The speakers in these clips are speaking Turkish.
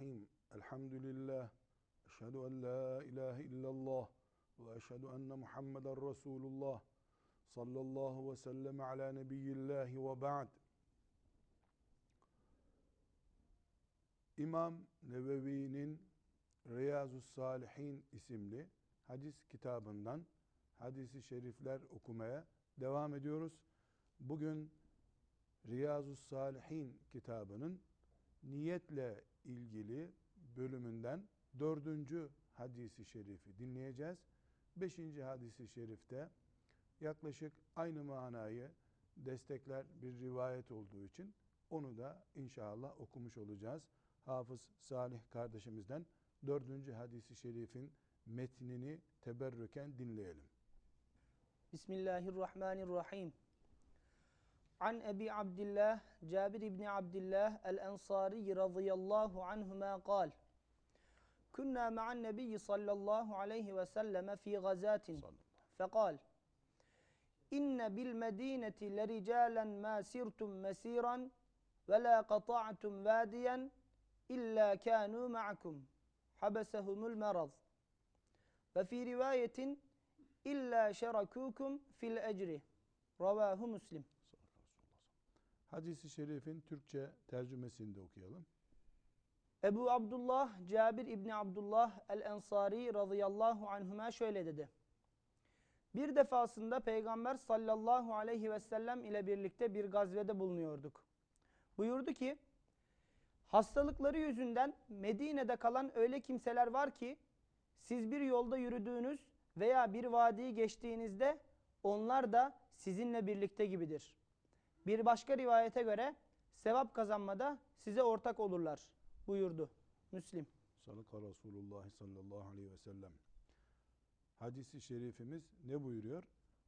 Bismillahirrahmanirrahim. Elhamdülillah. Eşhedü en la ilahe illallah ve eşhedü enne Muhammeden Resulullah sallallahu ve sellem ala nebiyyillahi ve ba'd. İmam Nevevi'nin Riyazu Salihin isimli hadis kitabından hadisi şerifler okumaya devam ediyoruz. Bugün Riyazu Salihin kitabının niyetle ilgili bölümünden dördüncü hadisi şerifi dinleyeceğiz. Beşinci hadisi şerifte yaklaşık aynı manayı destekler bir rivayet olduğu için onu da inşallah okumuş olacağız. Hafız Salih kardeşimizden dördüncü hadisi şerifin metnini teberrüken dinleyelim. Bismillahirrahmanirrahim. عن أبي عبد الله جابر بن عبد الله الأنصاري رضي الله عنهما قال كنا مع النبي صلى الله عليه وسلم في غزاة. فقال إن بالمدينة لرجالا ما سرتم مسيرا ولا قطعتم واديا إلا كانوا معكم حبسهم المرض. وفي رواية إلا شركوكم في الأجر. رواه مسلم. Hadisi şerifin Türkçe tercümesini de okuyalım. Ebu Abdullah Cabir İbni Abdullah el-Ensari radıyallahu anhuma şöyle dedi. Bir defasında Peygamber sallallahu aleyhi ve sellem ile birlikte bir gazvede bulunuyorduk. Buyurdu ki, hastalıkları yüzünden Medine'de kalan öyle kimseler var ki, siz bir yolda yürüdüğünüz veya bir vadiyi geçtiğinizde onlar da sizinle birlikte gibidir. Bir başka rivayete göre sevap kazanmada size ortak olurlar buyurdu. Müslim. Sadaka Resulullah sallallahu aleyhi ve sellem. Hadisi şerifimiz ne buyuruyor?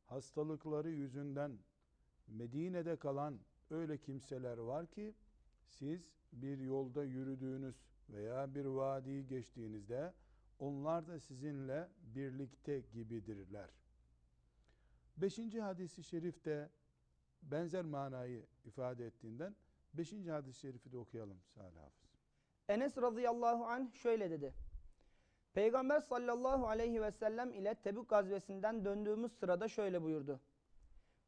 Hastalıkları yüzünden Medine'de kalan öyle kimseler var ki siz bir yolda yürüdüğünüz veya bir vadiyi geçtiğinizde onlar da sizinle birlikte gibidirler. Beşinci hadisi şerifte benzer manayı ifade ettiğinden beşinci hadis-i şerifi de okuyalım Salih Hafız. Enes radıyallahu anh şöyle dedi. Peygamber sallallahu aleyhi ve sellem ile Tebük gazvesinden döndüğümüz sırada şöyle buyurdu.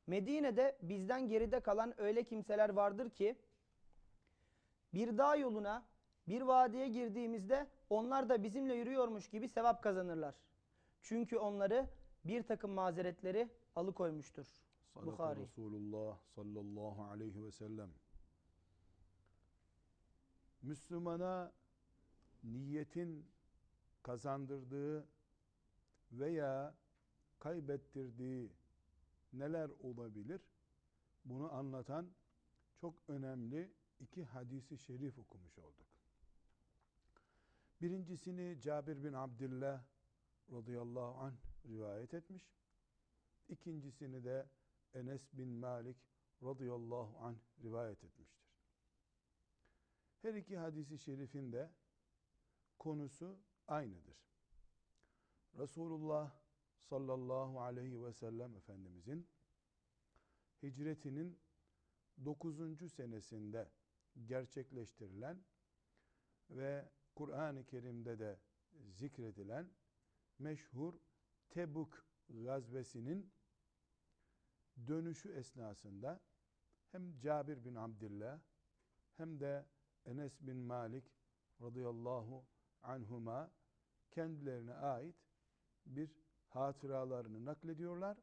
Medine'de bizden geride kalan öyle kimseler vardır ki bir dağ yoluna bir vadiye girdiğimizde onlar da bizimle yürüyormuş gibi sevap kazanırlar. Çünkü onları bir takım mazeretleri alıkoymuştur. Sadaka Bukhari. Resulullah sallallahu aleyhi ve sellem. Müslümana niyetin kazandırdığı veya kaybettirdiği neler olabilir? Bunu anlatan çok önemli iki hadisi şerif okumuş olduk. Birincisini Cabir bin Abdullah radıyallahu anh rivayet etmiş. İkincisini de Enes bin Malik radıyallahu anh rivayet etmiştir. Her iki hadisi şerifin de konusu aynıdır. Resulullah sallallahu aleyhi ve sellem Efendimizin hicretinin 9. senesinde gerçekleştirilen ve Kur'an-ı Kerim'de de zikredilen meşhur Tebuk gazvesinin dönüşü esnasında hem Cabir bin Abdullah hem de Enes bin Malik radıyallahu anhuma kendilerine ait bir hatıralarını naklediyorlar.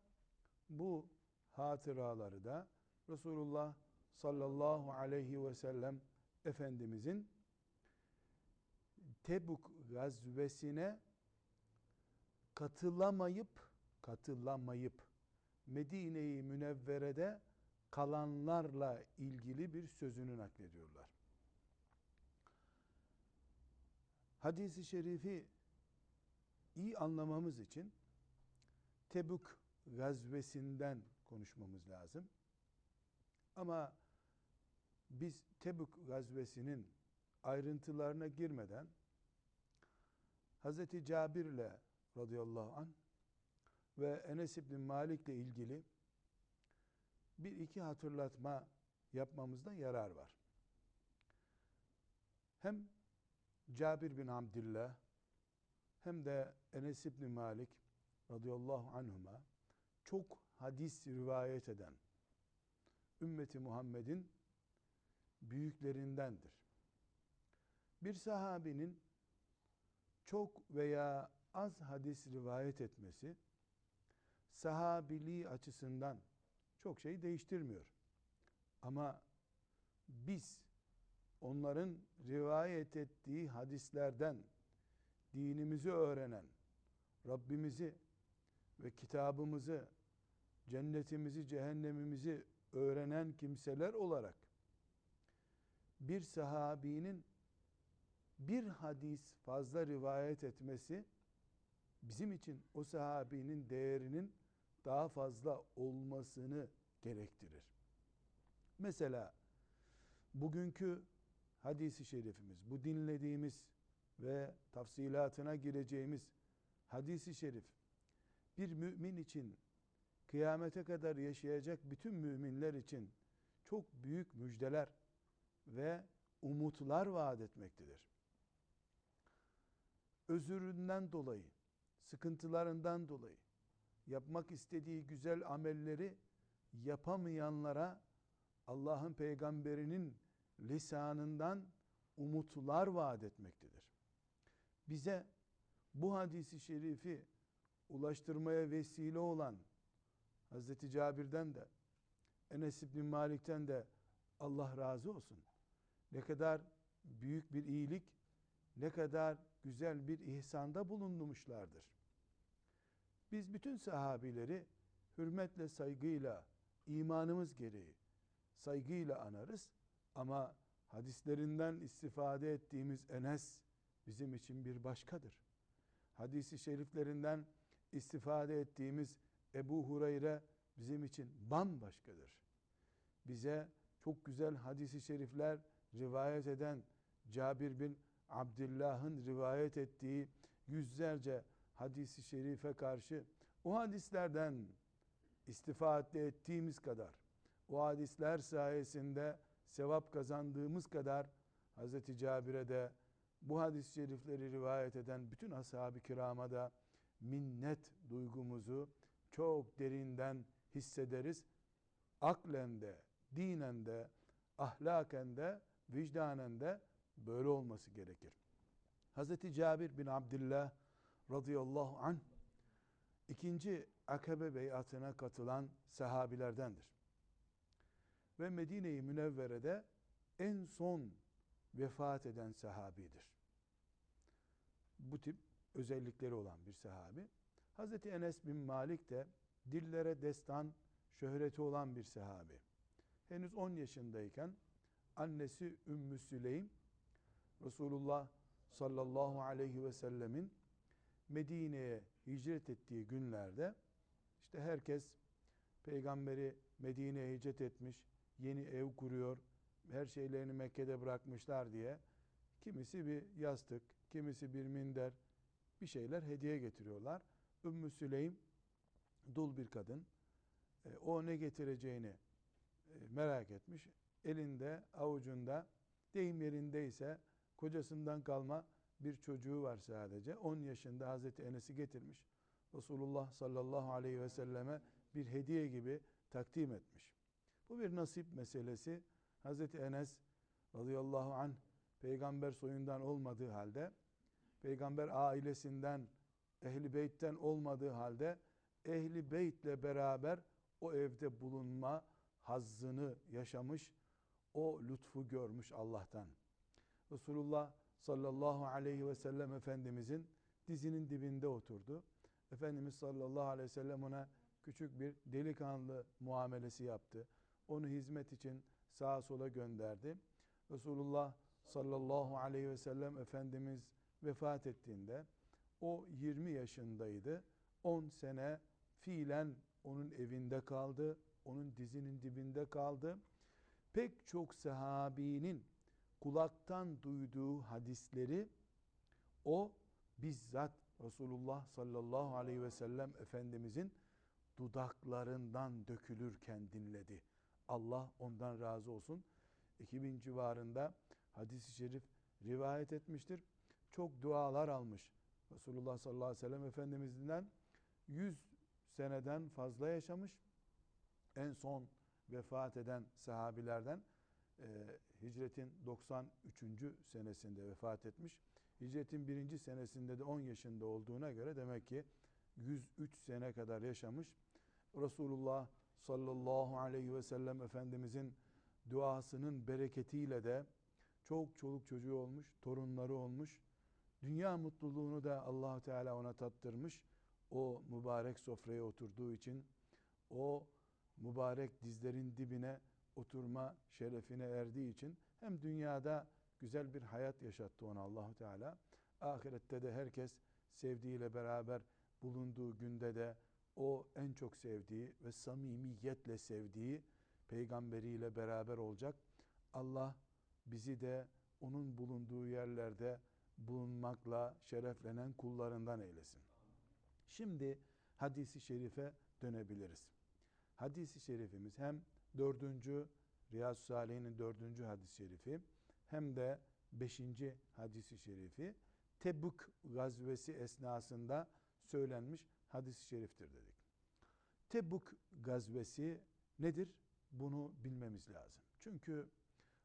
Bu hatıraları da Resulullah sallallahu aleyhi ve sellem Efendimizin Tebuk gazvesine katılamayıp katılamayıp Medine-i Münevvere'de kalanlarla ilgili bir sözünü naklediyorlar. Hadisi şerifi iyi anlamamız için Tebük gazvesinden konuşmamız lazım. Ama biz Tebük gazvesinin ayrıntılarına girmeden Hz. Cabir ile radıyallahu an ve Enes İbni Malik ile ilgili bir iki hatırlatma yapmamızda yarar var. hem Cabir bin Abdillah hem de Enes İbni Malik radıyallahu anhuma çok hadis rivayet eden ümmeti Muhammed'in büyüklerindendir. Bir sahabinin çok veya az hadis rivayet etmesi sahabiliği açısından çok şey değiştirmiyor. Ama biz onların rivayet ettiği hadislerden dinimizi öğrenen, Rabbimizi ve kitabımızı, cennetimizi, cehennemimizi öğrenen kimseler olarak bir sahabinin bir hadis fazla rivayet etmesi bizim için o sahabinin değerinin daha fazla olmasını gerektirir. Mesela bugünkü hadisi şerifimiz, bu dinlediğimiz ve tafsilatına gireceğimiz hadisi şerif bir mümin için kıyamete kadar yaşayacak bütün müminler için çok büyük müjdeler ve umutlar vaat etmektedir. Özüründen dolayı, sıkıntılarından dolayı yapmak istediği güzel amelleri yapamayanlara Allah'ın peygamberinin lisanından umutlar vaat etmektedir. Bize bu hadisi şerifi ulaştırmaya vesile olan Hazreti Cabir'den de Enes İbni Malik'ten de Allah razı olsun. Ne kadar büyük bir iyilik, ne kadar güzel bir ihsanda bulunmuşlardır. Biz bütün sahabileri hürmetle, saygıyla, imanımız gereği saygıyla anarız. Ama hadislerinden istifade ettiğimiz Enes bizim için bir başkadır. Hadisi şeriflerinden istifade ettiğimiz Ebu Hureyre bizim için bambaşkadır. Bize çok güzel hadisi şerifler rivayet eden Cabir bin Abdullah'ın rivayet ettiği yüzlerce hadisi şerife karşı o hadislerden istifade ettiğimiz kadar o hadisler sayesinde sevap kazandığımız kadar Hz. Cabir'e de bu hadis-i şerifleri rivayet eden bütün ashab-ı kirama da minnet duygumuzu çok derinden hissederiz. Aklen de, dinen de, ahlaken de, vicdanen de böyle olması gerekir. Hz. Cabir bin Abdullah radıyallahu anh ikinci akabe beyatına katılan sahabilerdendir. Ve Medine-i Münevvere'de en son vefat eden sahabidir. Bu tip özellikleri olan bir sahabi. Hazreti Enes bin Malik de dillere destan şöhreti olan bir sahabi. Henüz 10 yaşındayken annesi Ümmü Süleym Resulullah sallallahu aleyhi ve sellemin Medine'ye hicret ettiği günlerde işte herkes peygamberi Medine'ye hicret etmiş, yeni ev kuruyor, her şeylerini Mekke'de bırakmışlar diye kimisi bir yastık, kimisi bir minder bir şeyler hediye getiriyorlar. Ümmü Süleym dul bir kadın. E, o ne getireceğini e, merak etmiş. Elinde, avucunda deyim yerindeyse kocasından kalma bir çocuğu var sadece. 10 yaşında Hazreti Enes'i getirmiş. Resulullah sallallahu aleyhi ve selleme bir hediye gibi takdim etmiş. Bu bir nasip meselesi. Hazreti Enes radıyallahu anh peygamber soyundan olmadığı halde peygamber ailesinden ehli beytten olmadığı halde ehli beytle beraber o evde bulunma hazzını yaşamış o lütfu görmüş Allah'tan. Resulullah sallallahu aleyhi ve sellem Efendimizin dizinin dibinde oturdu. Efendimiz sallallahu aleyhi ve sellem ona küçük bir delikanlı muamelesi yaptı. Onu hizmet için sağa sola gönderdi. Resulullah sallallahu aleyhi ve sellem Efendimiz vefat ettiğinde o 20 yaşındaydı. 10 sene fiilen onun evinde kaldı. Onun dizinin dibinde kaldı. Pek çok sahabinin kulaktan duyduğu hadisleri o bizzat Resulullah sallallahu aleyhi ve sellem Efendimizin dudaklarından dökülürken dinledi. Allah ondan razı olsun. 2000 civarında hadis-i şerif rivayet etmiştir. Çok dualar almış. Resulullah sallallahu aleyhi ve sellem Efendimiz'den 100 seneden fazla yaşamış. En son vefat eden sahabilerden e, hicretin 93. senesinde vefat etmiş. Hicretin birinci senesinde de 10 yaşında olduğuna göre demek ki 103 sene kadar yaşamış. Resulullah sallallahu aleyhi ve sellem Efendimizin duasının bereketiyle de çok çoluk çocuğu olmuş, torunları olmuş. Dünya mutluluğunu da allah Teala ona tattırmış. O mübarek sofraya oturduğu için o mübarek dizlerin dibine oturma şerefine erdiği için hem dünyada güzel bir hayat yaşattı ona Allahu Teala. Ahirette de herkes sevdiğiyle beraber bulunduğu günde de o en çok sevdiği ve samimiyetle sevdiği peygamberiyle beraber olacak. Allah bizi de onun bulunduğu yerlerde bulunmakla şereflenen kullarından eylesin. Şimdi hadisi şerife dönebiliriz. Hadisi şerifimiz hem dördüncü Riyaz-ı Salih'in dördüncü hadis-i şerifi hem de beşinci hadisi şerifi Tebük gazvesi esnasında söylenmiş hadis-i şeriftir dedik. Tebük gazvesi nedir? Bunu bilmemiz lazım. Çünkü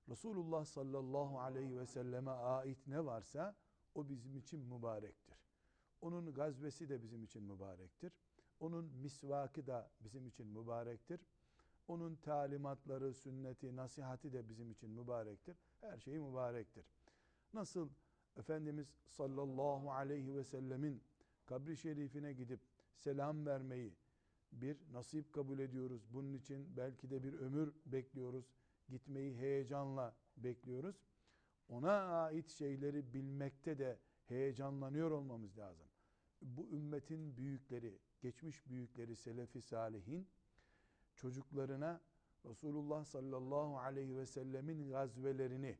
Resulullah sallallahu aleyhi ve selleme ait ne varsa o bizim için mübarektir. Onun gazvesi de bizim için mübarektir. Onun misvakı da bizim için mübarektir. Onun talimatları, sünneti, nasihati de bizim için mübarektir. Her şeyi mübarektir. Nasıl Efendimiz sallallahu aleyhi ve sellemin kabri şerifine gidip selam vermeyi bir nasip kabul ediyoruz. Bunun için belki de bir ömür bekliyoruz. Gitmeyi heyecanla bekliyoruz. Ona ait şeyleri bilmekte de heyecanlanıyor olmamız lazım. Bu ümmetin büyükleri, geçmiş büyükleri, selefi salihin çocuklarına Resulullah sallallahu aleyhi ve sellemin gazvelerini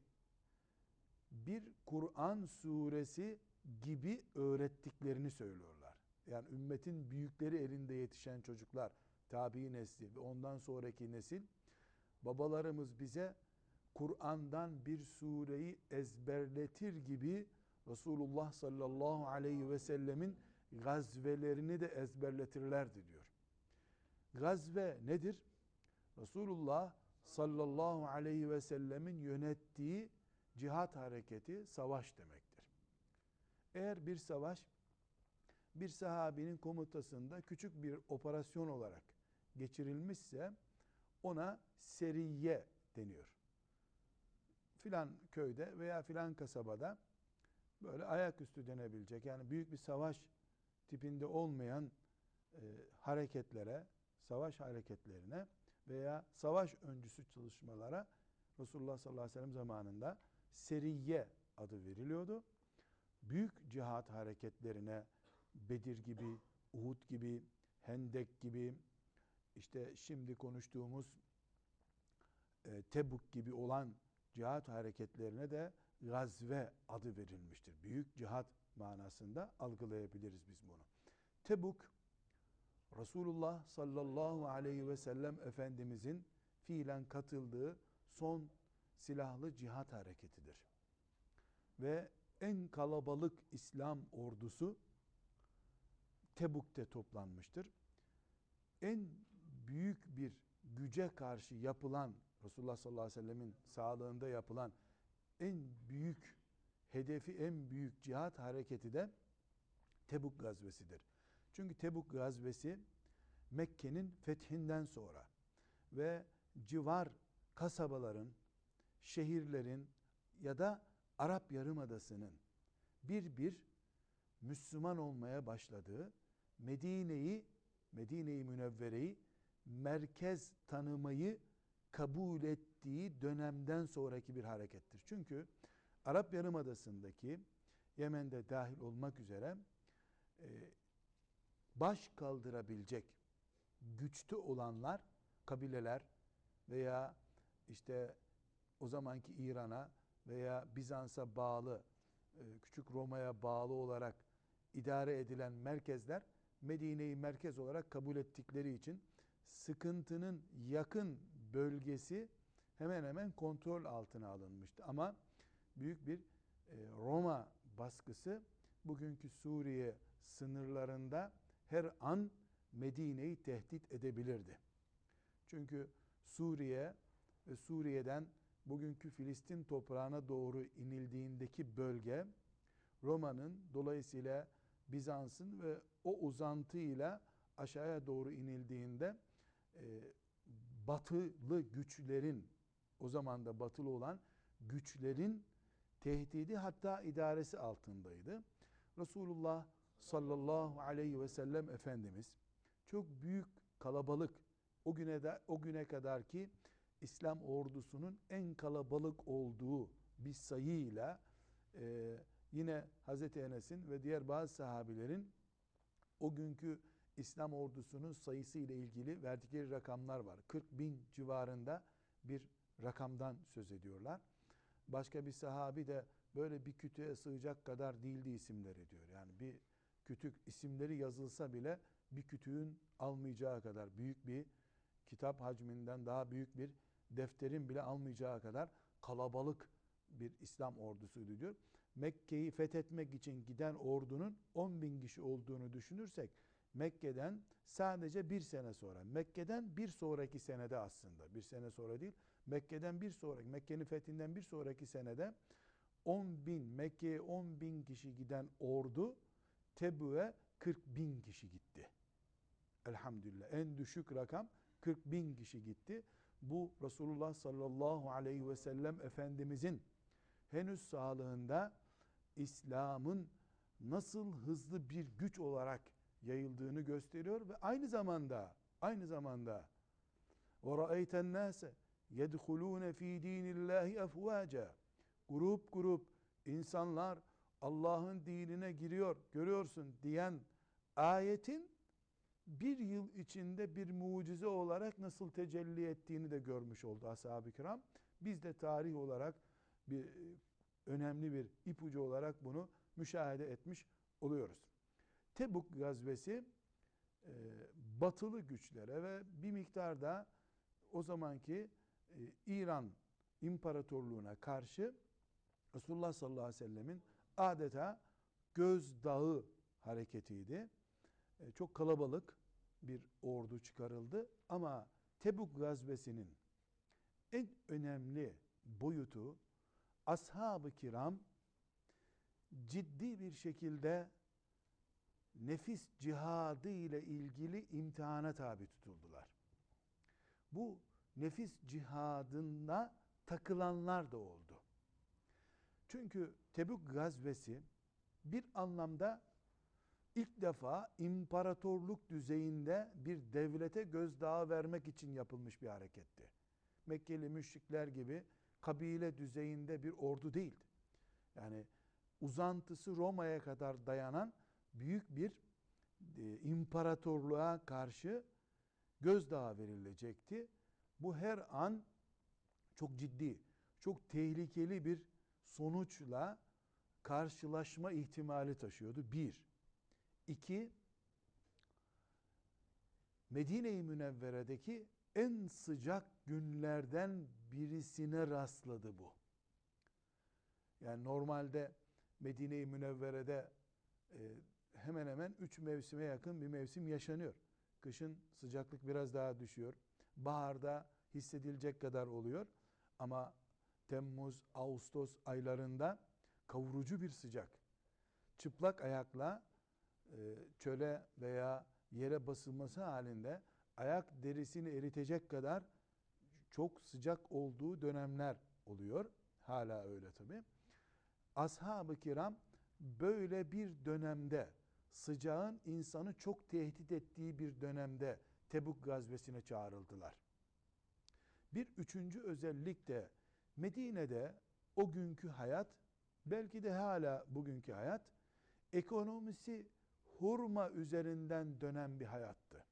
bir Kur'an suresi gibi öğrettiklerini söylüyorlar. Yani ümmetin büyükleri elinde yetişen çocuklar, tabi nesli ve ondan sonraki nesil babalarımız bize Kur'an'dan bir sureyi ezberletir gibi Resulullah sallallahu aleyhi ve sellemin gazvelerini de ezberletirlerdi diyor. Gazve nedir? Resulullah sallallahu aleyhi ve sellemin yönettiği cihat hareketi savaş demektir. Eğer bir savaş bir sahabinin komutasında küçük bir operasyon olarak geçirilmişse ona seriye deniyor. Filan köyde veya filan kasabada böyle ayaküstü denebilecek yani büyük bir savaş tipinde olmayan e, hareketlere, savaş hareketlerine veya savaş öncüsü çalışmalara Resulullah sallallahu aleyhi ve sellem zamanında seriye adı veriliyordu. Büyük cihat hareketlerine Bedir gibi, Uhud gibi, Hendek gibi, işte şimdi konuştuğumuz e, Tebuk gibi olan cihat hareketlerine de gazve adı verilmiştir. Büyük cihat manasında algılayabiliriz biz bunu. Tebuk Resulullah sallallahu aleyhi ve sellem Efendimizin fiilen katıldığı son silahlı cihat hareketidir. Ve en kalabalık İslam ordusu Tebuk'te toplanmıştır. En büyük bir güce karşı yapılan Resulullah sallallahu aleyhi ve sellemin sağlığında yapılan en büyük hedefi en büyük cihat hareketi de Tebuk gazvesidir. Çünkü Tebuk gazvesi Mekke'nin fethinden sonra ve civar kasabaların, şehirlerin ya da Arap Yarımadası'nın bir bir Müslüman olmaya başladığı Medine'yi, Medine-i Münevvere'yi merkez tanımayı kabul ettiği dönemden sonraki bir harekettir. Çünkü Arap Yarımadası'ndaki Yemen'de dahil olmak üzere e, baş kaldırabilecek güçlü olanlar kabileler veya işte o zamanki İran'a veya Bizans'a bağlı e, küçük Roma'ya bağlı olarak idare edilen merkezler Medine'yi merkez olarak kabul ettikleri için sıkıntının yakın bölgesi hemen hemen kontrol altına alınmıştı. Ama büyük bir e, Roma baskısı bugünkü Suriye sınırlarında her an Medine'yi tehdit edebilirdi. Çünkü Suriye ve Suriye'den bugünkü Filistin toprağına doğru inildiğindeki bölge Roma'nın dolayısıyla Bizans'ın ve o uzantıyla aşağıya doğru inildiğinde e, batılı güçlerin o zaman da batılı olan güçlerin tehdidi hatta idaresi altındaydı. Resulullah sallallahu aleyhi ve sellem Efendimiz çok büyük kalabalık o güne de, o güne kadar ki İslam ordusunun en kalabalık olduğu bir sayıyla e, yine Hazreti Enes'in ve diğer bazı sahabilerin o günkü İslam ordusunun sayısı ile ilgili verdikleri rakamlar var. 40 bin civarında bir rakamdan söz ediyorlar. Başka bir sahabi de böyle bir kütüğe sığacak kadar değildi isimleri diyor. Yani bir kütük isimleri yazılsa bile bir kütüğün almayacağı kadar büyük bir kitap hacminden daha büyük bir defterin bile almayacağı kadar kalabalık bir İslam ordusuydu diyor. Mekke'yi fethetmek için giden ordunun 10 bin kişi olduğunu düşünürsek Mekke'den sadece bir sene sonra, Mekke'den bir sonraki senede aslında, bir sene sonra değil, Mekke'den bir sonraki, Mekke'nin fethinden bir sonraki senede 10 bin, Mekke'ye 10 bin kişi giden ordu Tebü'ye 40 bin kişi gitti. Elhamdülillah. En düşük rakam 40 bin kişi gitti. Bu Resulullah sallallahu aleyhi ve sellem Efendimizin henüz sağlığında İslam'ın nasıl hızlı bir güç olarak yayıldığını gösteriyor ve aynı zamanda aynı zamanda ve ra'eyten nase yedhulun fi dinillahi afwaca grup grup insanlar Allah'ın dinine giriyor görüyorsun diyen ayetin bir yıl içinde bir mucize olarak nasıl tecelli ettiğini de görmüş oldu ashab-ı kiram. Biz de tarih olarak bir önemli bir ipucu olarak bunu müşahede etmiş oluyoruz. Tebuk gazvesi e, batılı güçlere ve bir miktarda o zamanki e, İran İmparatorluğuna karşı Resulullah sallallahu aleyhi ve sellemin adeta gözdağı hareketiydi. E, çok kalabalık bir ordu çıkarıldı ama Tebuk gazvesinin en önemli boyutu ashab-ı kiram ciddi bir şekilde nefis cihadı ile ilgili imtihana tabi tutuldular. Bu nefis cihadında takılanlar da oldu. Çünkü Tebük gazvesi bir anlamda ilk defa imparatorluk düzeyinde bir devlete gözdağı vermek için yapılmış bir hareketti. Mekkeli müşrikler gibi kabile düzeyinde bir ordu değildi. Yani uzantısı Roma'ya kadar dayanan büyük bir e, imparatorluğa karşı gözdağı verilecekti. Bu her an çok ciddi, çok tehlikeli bir sonuçla karşılaşma ihtimali taşıyordu. Bir. İki, Medine-i Münevvere'deki en sıcak günlerden birisine rastladı bu. Yani normalde Medine-i Münevvere'de e, hemen hemen üç mevsime yakın bir mevsim yaşanıyor. Kışın sıcaklık biraz daha düşüyor. Baharda hissedilecek kadar oluyor. Ama Temmuz, Ağustos aylarında kavurucu bir sıcak. Çıplak ayakla e, çöle veya yere basılması halinde ayak derisini eritecek kadar çok sıcak olduğu dönemler oluyor. Hala öyle tabi. Ashab-ı kiram böyle bir dönemde sıcağın insanı çok tehdit ettiği bir dönemde Tebuk gazvesine çağrıldılar. Bir üçüncü özellik de Medine'de o günkü hayat belki de hala bugünkü hayat ekonomisi hurma üzerinden dönen bir hayattı.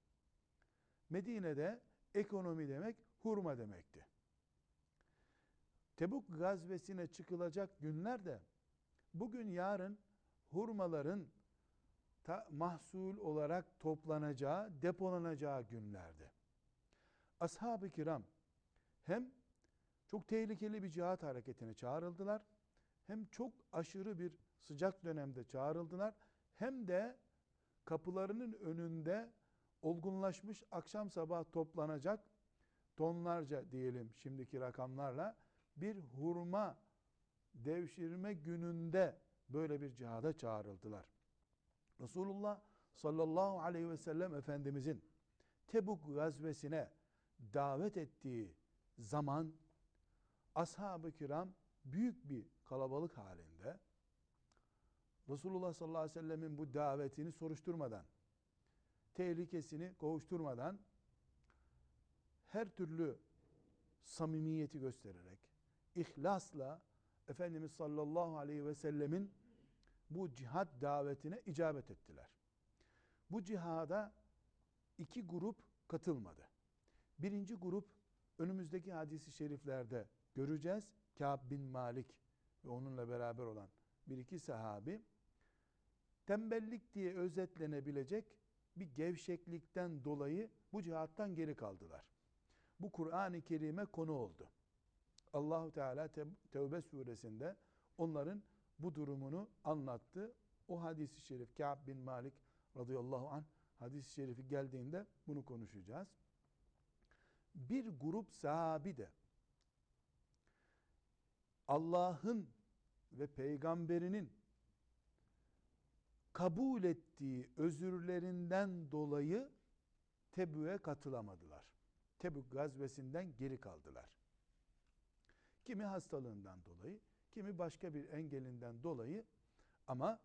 Medine'de ekonomi demek hurma demekti. Tebuk gazvesine çıkılacak günlerde bugün yarın hurmaların ta, mahsul olarak toplanacağı, depolanacağı günlerdi. Ashab-ı kiram hem çok tehlikeli bir cihat hareketine çağrıldılar hem çok aşırı bir sıcak dönemde çağrıldılar hem de kapılarının önünde olgunlaşmış akşam sabah toplanacak tonlarca diyelim şimdiki rakamlarla bir hurma devşirme gününde böyle bir cihada çağrıldılar. Resulullah sallallahu aleyhi ve sellem Efendimizin Tebuk gazvesine davet ettiği zaman ashab-ı kiram büyük bir kalabalık halinde Resulullah sallallahu aleyhi ve sellemin bu davetini soruşturmadan, tehlikesini kovuşturmadan her türlü samimiyeti göstererek, ihlasla Efendimiz sallallahu aleyhi ve sellemin bu cihat davetine icabet ettiler. Bu cihada iki grup katılmadı. Birinci grup önümüzdeki hadisi şeriflerde göreceğiz. Kâb bin Malik ve onunla beraber olan bir iki sahabi tembellik diye özetlenebilecek bir gevşeklikten dolayı bu cihattan geri kaldılar. Bu Kur'an-ı Kerim'e konu oldu. Allahu Teala Tevbe suresinde onların bu durumunu anlattı. O hadisi şerif Ka'b bin Malik radıyallahu anh hadis-i şerifi geldiğinde bunu konuşacağız. Bir grup sahabi de Allah'ın ve peygamberinin kabul ettiği özürlerinden dolayı Tebük'e katılamadılar. Tebük gazvesinden geri kaldılar. Kimi hastalığından dolayı, kimi başka bir engelinden dolayı ama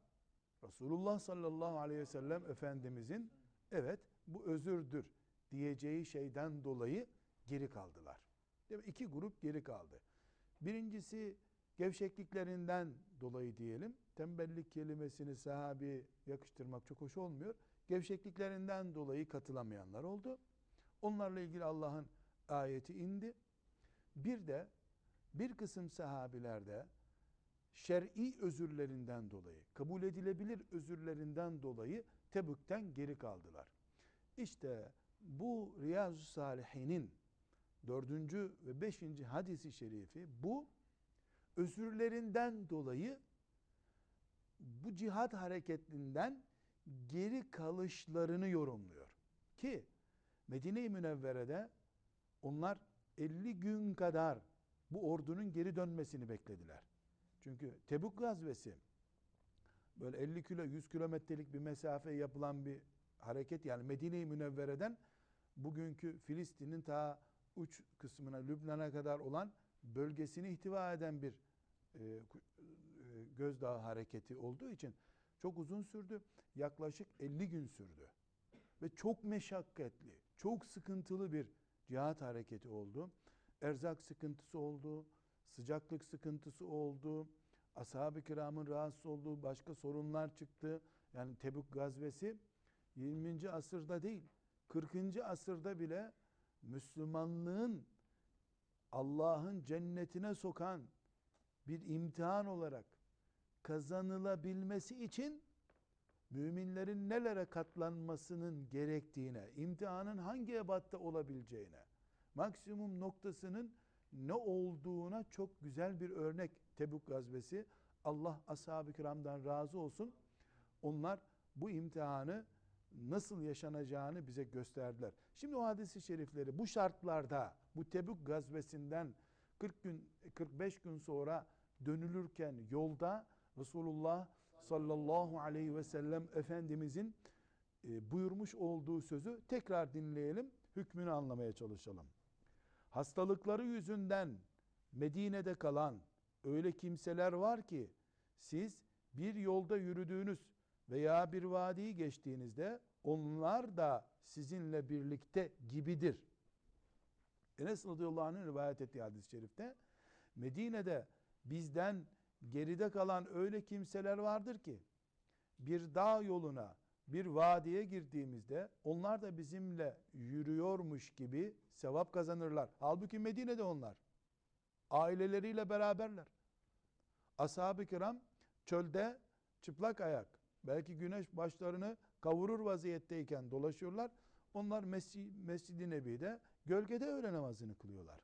Resulullah sallallahu aleyhi ve sellem Efendimizin evet bu özürdür diyeceği şeyden dolayı geri kaldılar. Değil mi? İki grup geri kaldı. Birincisi gevşekliklerinden dolayı diyelim. Tembellik kelimesini sahabi yakıştırmak çok hoş olmuyor. Gevşekliklerinden dolayı katılamayanlar oldu. Onlarla ilgili Allah'ın ayeti indi. Bir de bir kısım sahabilerde şer'i özürlerinden dolayı, kabul edilebilir özürlerinden dolayı Tebük'ten geri kaldılar. İşte bu Riyazu Salihinin dördüncü ve beşinci hadisi şerifi bu özürlerinden dolayı bu cihat hareketinden geri kalışlarını yorumluyor. Ki Medine-i Münevvere'de onlar 50 gün kadar bu ordunun geri dönmesini beklediler. Çünkü Tebuk gazvesi böyle 50 kilo 100 kilometrelik bir mesafe yapılan bir hareket yani Medine-i Münevvere'den bugünkü Filistin'in ta uç kısmına Lübnan'a kadar olan bölgesini ihtiva eden bir e, e, gözdağı hareketi olduğu için çok uzun sürdü. Yaklaşık 50 gün sürdü. Ve çok meşakkatli, çok sıkıntılı bir cihat hareketi oldu. Erzak sıkıntısı oldu, sıcaklık sıkıntısı oldu, ashab-ı kiramın rahatsız olduğu başka sorunlar çıktı. Yani Tebük gazvesi 20. asırda değil, 40. asırda bile Müslümanlığın Allah'ın cennetine sokan bir imtihan olarak kazanılabilmesi için müminlerin nelere katlanmasının gerektiğine, imtihanın hangi ebatta olabileceğine, maksimum noktasının ne olduğuna çok güzel bir örnek Tebuk gazvesi. Allah ashab-ı kiramdan razı olsun. Onlar bu imtihanı nasıl yaşanacağını bize gösterdiler. Şimdi o hadisi şerifleri bu şartlarda bu Tebük gazvesinden 40 gün 45 gün sonra dönülürken yolda Resulullah sallallahu aleyhi ve sellem Efendimizin e, buyurmuş olduğu sözü tekrar dinleyelim, hükmünü anlamaya çalışalım. Hastalıkları yüzünden Medine'de kalan öyle kimseler var ki siz bir yolda yürüdüğünüz veya bir vadiyi geçtiğinizde onlar da sizinle birlikte gibidir. Enes radıyallahu anh'ın rivayet ettiği hadis-i şerifte Medine'de bizden geride kalan öyle kimseler vardır ki bir dağ yoluna bir vadiye girdiğimizde onlar da bizimle yürüyormuş gibi sevap kazanırlar. Halbuki Medine'de onlar. Aileleriyle beraberler. Ashab-ı kiram çölde çıplak ayak, belki güneş başlarını kavurur vaziyetteyken dolaşıyorlar. Onlar Mescid-i Nebi'de gölgede öğle namazını kılıyorlar.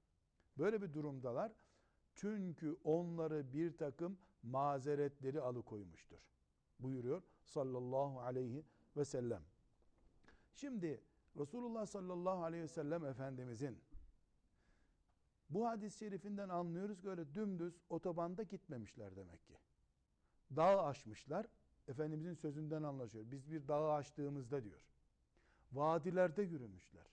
Böyle bir durumdalar. Çünkü onları bir takım mazeretleri alıkoymuştur. Buyuruyor sallallahu aleyhi ve sellem. Şimdi Resulullah sallallahu aleyhi ve sellem Efendimizin bu hadis-i şerifinden anlıyoruz ki öyle dümdüz otobanda gitmemişler demek ki. Dağ aşmışlar. Efendimizin sözünden anlaşıyor. Biz bir dağı aştığımızda diyor. Vadilerde yürümüşler.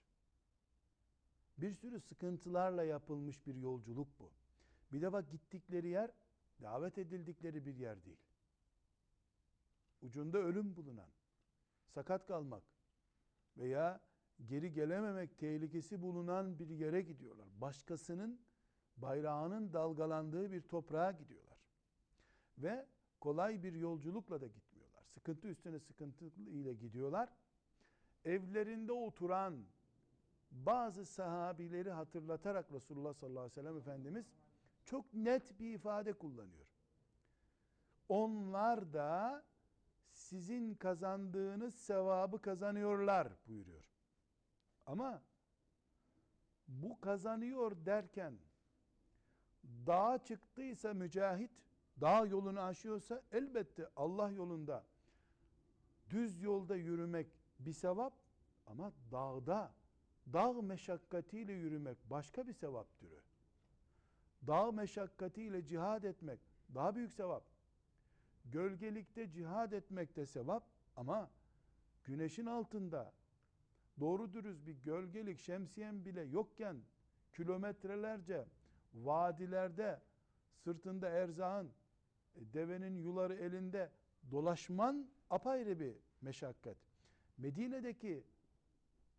Bir sürü sıkıntılarla yapılmış bir yolculuk bu. Bir de bak gittikleri yer davet edildikleri bir yer değil. Ucunda ölüm bulunan, sakat kalmak veya geri gelememek tehlikesi bulunan bir yere gidiyorlar. Başkasının bayrağının dalgalandığı bir toprağa gidiyorlar. Ve kolay bir yolculukla da gitmiyorlar. Sıkıntı üstüne sıkıntı ile gidiyorlar. Evlerinde oturan bazı sahabileri hatırlatarak Resulullah sallallahu aleyhi ve sellem Efendimiz çok net bir ifade kullanıyor. Onlar da sizin kazandığınız sevabı kazanıyorlar buyuruyor. Ama bu kazanıyor derken dağa çıktıysa mücahit dağ yolunu aşıyorsa elbette Allah yolunda düz yolda yürümek bir sevap ama dağda dağ meşakkatiyle yürümek başka bir sevap türü. Dağ meşakkatiyle cihad etmek daha büyük sevap. Gölgelikte cihad etmek de sevap ama güneşin altında doğru dürüst bir gölgelik şemsiyen bile yokken kilometrelerce vadilerde sırtında erzağın devenin yuları elinde dolaşman apayrı bir meşakkat. Medine'deki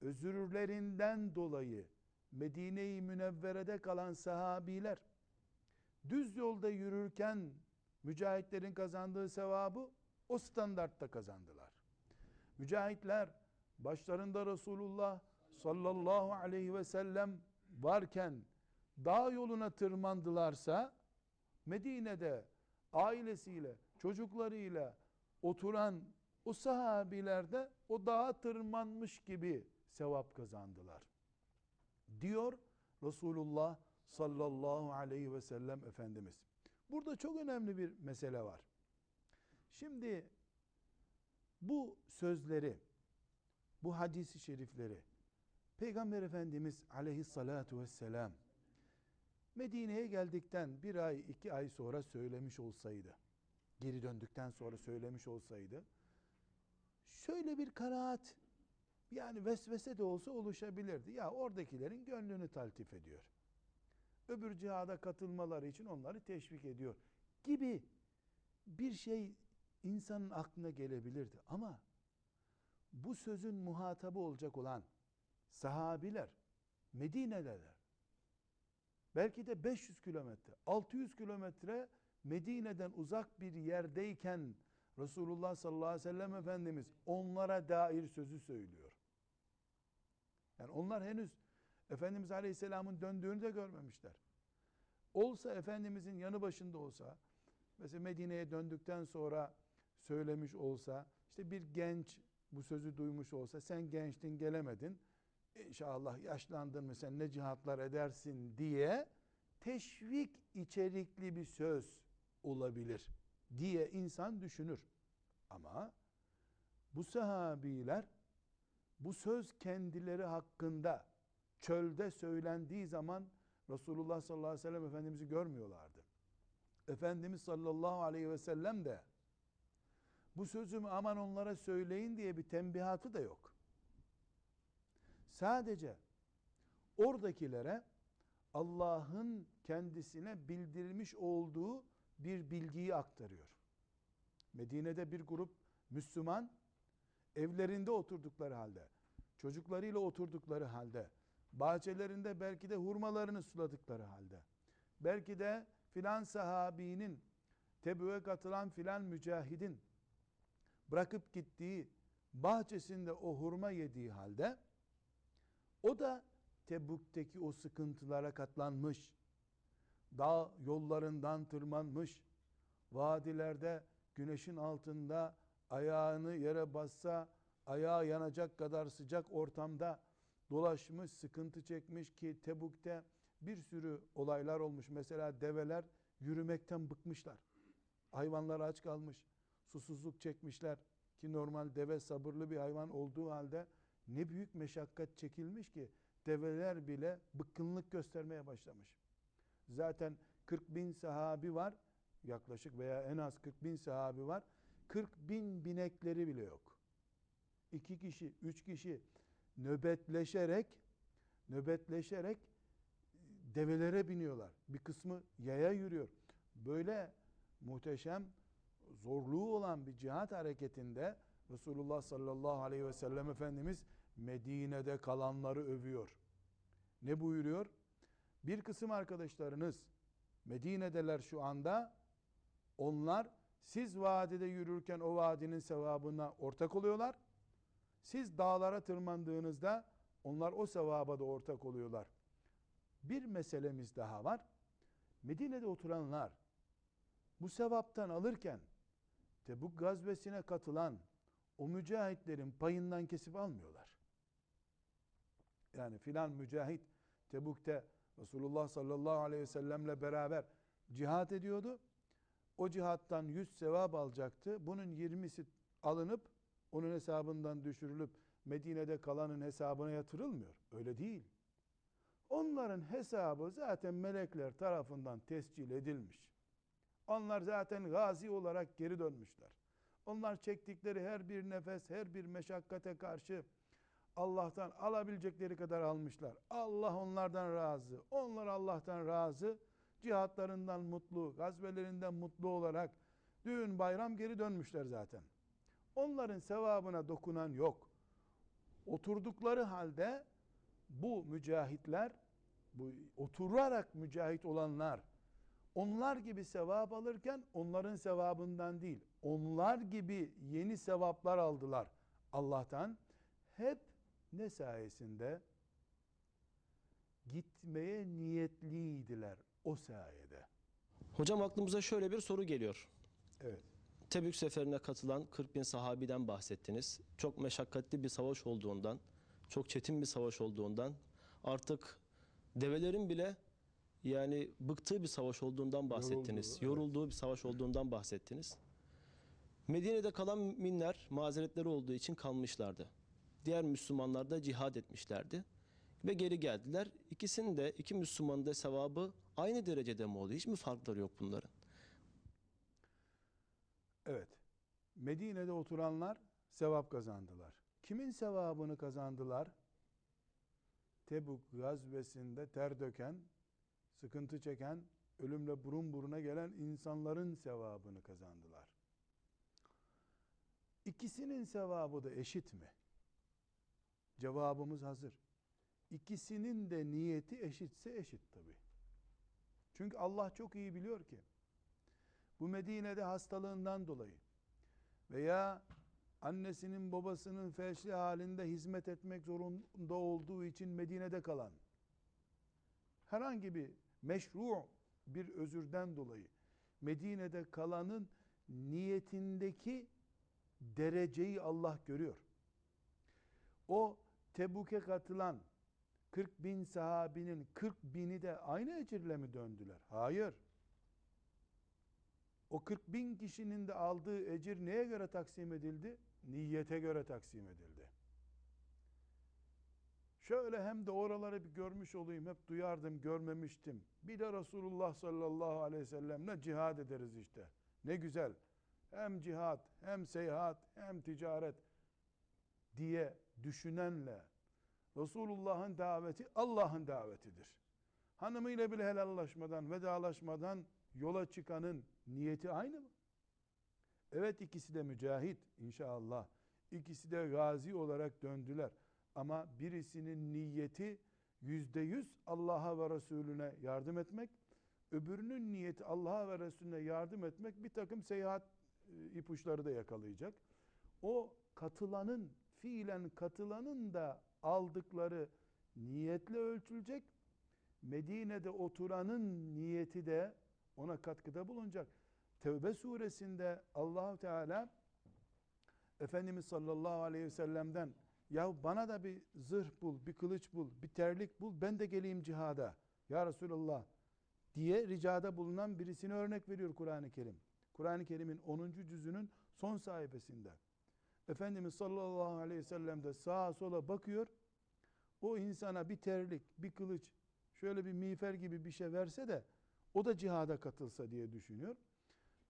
özürlerinden dolayı Medine-i Münevvere'de kalan sahabiler düz yolda yürürken mücahitlerin kazandığı sevabı o standartta kazandılar. Mücahitler başlarında Resulullah sallallahu aleyhi ve sellem varken dağ yoluna tırmandılarsa Medine'de ailesiyle, çocuklarıyla oturan o sahabiler de o dağa tırmanmış gibi sevap kazandılar. Diyor Resulullah sallallahu aleyhi ve sellem Efendimiz. Burada çok önemli bir mesele var. Şimdi bu sözleri, bu hadisi şerifleri Peygamber Efendimiz aleyhissalatu vesselam Medine'ye geldikten bir ay iki ay sonra söylemiş olsaydı, geri döndükten sonra söylemiş olsaydı, şöyle bir kanaat, yani vesvese de olsa oluşabilirdi. Ya oradakilerin gönlünü taltif ediyor. Öbür cihada katılmaları için onları teşvik ediyor gibi bir şey insanın aklına gelebilirdi. Ama bu sözün muhatabı olacak olan sahabiler Medine'deler. Belki de 500 kilometre, 600 kilometre Medine'den uzak bir yerdeyken Resulullah sallallahu aleyhi ve sellem Efendimiz onlara dair sözü söylüyor. Yani onlar henüz Efendimiz Aleyhisselam'ın döndüğünü de görmemişler. Olsa Efendimizin yanı başında olsa, mesela Medine'ye döndükten sonra söylemiş olsa, işte bir genç bu sözü duymuş olsa, sen gençtin gelemedin, İnşallah yaşlandın mı sen ne cihatlar edersin diye teşvik içerikli bir söz olabilir diye insan düşünür. Ama bu sahabiler bu söz kendileri hakkında çölde söylendiği zaman Resulullah sallallahu aleyhi ve sellem Efendimiz'i görmüyorlardı. Efendimiz sallallahu aleyhi ve sellem de bu sözümü aman onlara söyleyin diye bir tembihatı da yok. Sadece oradakilere Allah'ın kendisine bildirmiş olduğu bir bilgiyi aktarıyor. Medine'de bir grup Müslüman evlerinde oturdukları halde, çocuklarıyla oturdukları halde, bahçelerinde belki de hurmalarını suladıkları halde, belki de filan sahabinin, Tebü'ye katılan filan mücahidin bırakıp gittiği bahçesinde o hurma yediği halde o da Tebuk'teki o sıkıntılara katlanmış, dağ yollarından tırmanmış, vadilerde güneşin altında ayağını yere bassa ayağı yanacak kadar sıcak ortamda dolaşmış, sıkıntı çekmiş ki Tebuk'te bir sürü olaylar olmuş. Mesela develer yürümekten bıkmışlar. Hayvanlar aç kalmış. Susuzluk çekmişler. Ki normal deve sabırlı bir hayvan olduğu halde ne büyük meşakkat çekilmiş ki develer bile bıkkınlık göstermeye başlamış. Zaten 40 bin sahabi var yaklaşık veya en az 40 bin sahabi var. 40 bin binekleri bile yok. İki kişi, üç kişi nöbetleşerek nöbetleşerek develere biniyorlar. Bir kısmı yaya yürüyor. Böyle muhteşem zorluğu olan bir cihat hareketinde Resulullah sallallahu aleyhi ve sellem Efendimiz Medine'de kalanları övüyor. Ne buyuruyor? Bir kısım arkadaşlarınız Medine'deler şu anda. Onlar siz vadide yürürken o vadinin sevabına ortak oluyorlar. Siz dağlara tırmandığınızda onlar o sevaba da ortak oluyorlar. Bir meselemiz daha var. Medine'de oturanlar bu sevaptan alırken Tebuk gazvesine katılan o mücahitlerin payından kesip almıyorlar. Yani filan mücahit Tebuk'te Resulullah sallallahu aleyhi ve sellemle beraber cihat ediyordu. O cihattan 100 sevap alacaktı. Bunun 20'si alınıp onun hesabından düşürülüp Medine'de kalanın hesabına yatırılmıyor. Öyle değil. Onların hesabı zaten melekler tarafından tescil edilmiş. Onlar zaten gazi olarak geri dönmüşler. Onlar çektikleri her bir nefes, her bir meşakkate karşı Allah'tan alabilecekleri kadar almışlar. Allah onlardan razı. Onlar Allah'tan razı. Cihatlarından mutlu, gazvelerinden mutlu olarak düğün bayram geri dönmüşler zaten. Onların sevabına dokunan yok. Oturdukları halde bu mücahitler, bu oturarak mücahit olanlar, onlar gibi sevap alırken onların sevabından değil, onlar gibi yeni sevaplar aldılar Allah'tan. Hep ne sayesinde? Gitmeye niyetliydiler o sayede. Hocam aklımıza şöyle bir soru geliyor. Evet. Tebük seferine katılan 40 bin sahabiden bahsettiniz. Çok meşakkatli bir savaş olduğundan, çok çetin bir savaş olduğundan, artık develerin bile yani bıktığı bir savaş olduğundan bahsettiniz. Yorulduğu, Yorulduğu, bir savaş olduğundan bahsettiniz. Medine'de kalan müminler mazeretleri olduğu için kalmışlardı. Diğer Müslümanlar da cihad etmişlerdi. Ve geri geldiler. İkisinin de, iki Müslümanın da sevabı aynı derecede mi oluyor? Hiç mi farkları yok bunların? Evet. Medine'de oturanlar sevap kazandılar. Kimin sevabını kazandılar? Tebuk gazvesinde ter döken, sıkıntı çeken, ölümle burun buruna gelen insanların sevabını kazandılar. İkisinin sevabı da eşit mi? Cevabımız hazır. İkisinin de niyeti eşitse eşit tabi. Çünkü Allah çok iyi biliyor ki bu Medine'de hastalığından dolayı veya annesinin babasının felçli halinde hizmet etmek zorunda olduğu için Medine'de kalan herhangi bir meşru bir özürden dolayı Medine'de kalanın niyetindeki dereceyi Allah görüyor. O Tebuk'e katılan 40 bin sahabinin 40 bini de aynı ecirle mi döndüler? Hayır. O 40 bin kişinin de aldığı ecir neye göre taksim edildi? Niyete göre taksim edildi. Şöyle hem de oraları bir görmüş olayım, hep duyardım, görmemiştim. Bir de Resulullah sallallahu aleyhi ve sellemle cihad ederiz işte. Ne güzel. Hem cihat, hem seyahat, hem ticaret diye düşünenle Resulullah'ın daveti Allah'ın davetidir. Hanımıyla bile helallaşmadan, vedalaşmadan yola çıkanın niyeti aynı mı? Evet ikisi de mücahit inşallah. İkisi de gazi olarak döndüler. Ama birisinin niyeti yüzde yüz Allah'a ve Resulüne yardım etmek. Öbürünün niyeti Allah'a ve Resulüne yardım etmek bir takım seyahat e, ipuçları da yakalayacak. O katılanın, fiilen katılanın da aldıkları niyetle ölçülecek. Medine'de oturanın niyeti de ona katkıda bulunacak. Tevbe suresinde Allahu Teala Efendimiz sallallahu aleyhi ve sellem'den ya bana da bir zırh bul, bir kılıç bul, bir terlik bul, ben de geleyim cihada. Ya Resulallah diye ricada bulunan birisini örnek veriyor Kur'an-ı Kerim. Kur'an-ı Kerim'in 10. cüzünün son sayfasında. Efendimiz sallallahu aleyhi ve sellem de sağa sola bakıyor. O insana bir terlik, bir kılıç, şöyle bir miğfer gibi bir şey verse de o da cihada katılsa diye düşünüyor.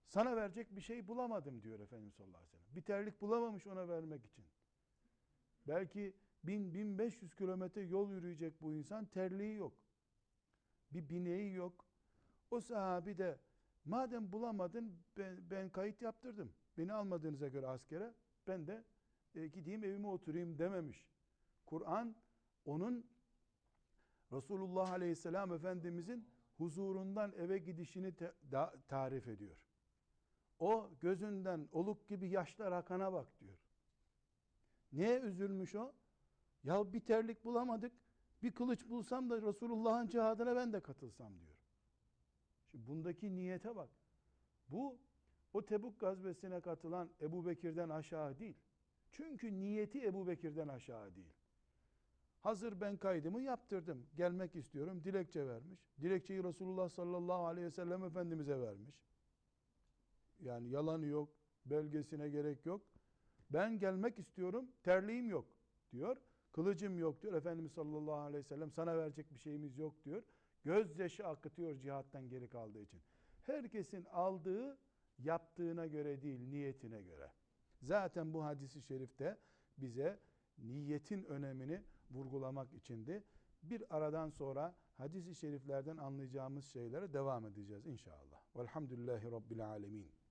Sana verecek bir şey bulamadım diyor Efendimiz sallallahu aleyhi ve sellem. Bir terlik bulamamış ona vermek için. Belki 1000-1500 kilometre yol yürüyecek bu insan terliği yok. Bir bineği yok. O sahabi de madem bulamadın ben, ben kayıt yaptırdım. Beni almadığınıza göre askere ben de e, gideyim evime oturayım dememiş. Kur'an onun Resulullah Aleyhisselam Efendimizin huzurundan eve gidişini te- da- tarif ediyor. O gözünden oluk gibi yaşlar akana bak diyor. Neye üzülmüş o? Ya bir terlik bulamadık. Bir kılıç bulsam da Resulullah'ın cihadına ben de katılsam diyor. Şimdi bundaki niyete bak. Bu o Tebuk gazvesine katılan Ebu Bekir'den aşağı değil. Çünkü niyeti Ebu Bekir'den aşağı değil. Hazır ben kaydımı yaptırdım. Gelmek istiyorum. Dilekçe vermiş. Dilekçeyi Resulullah sallallahu aleyhi ve sellem Efendimiz'e vermiş. Yani yalanı yok. Belgesine gerek yok. Ben gelmek istiyorum. Terliğim yok diyor. Kılıcım yok diyor. Efendimiz sallallahu aleyhi ve sellem sana verecek bir şeyimiz yok diyor. Gözyaşı akıtıyor cihattan geri kaldığı için. Herkesin aldığı yaptığına göre değil niyetine göre. Zaten bu hadisi şerifte bize niyetin önemini vurgulamak içindi. Bir aradan sonra hadisi şeriflerden anlayacağımız şeylere devam edeceğiz inşallah. Velhamdülillahi Rabbil Alemin.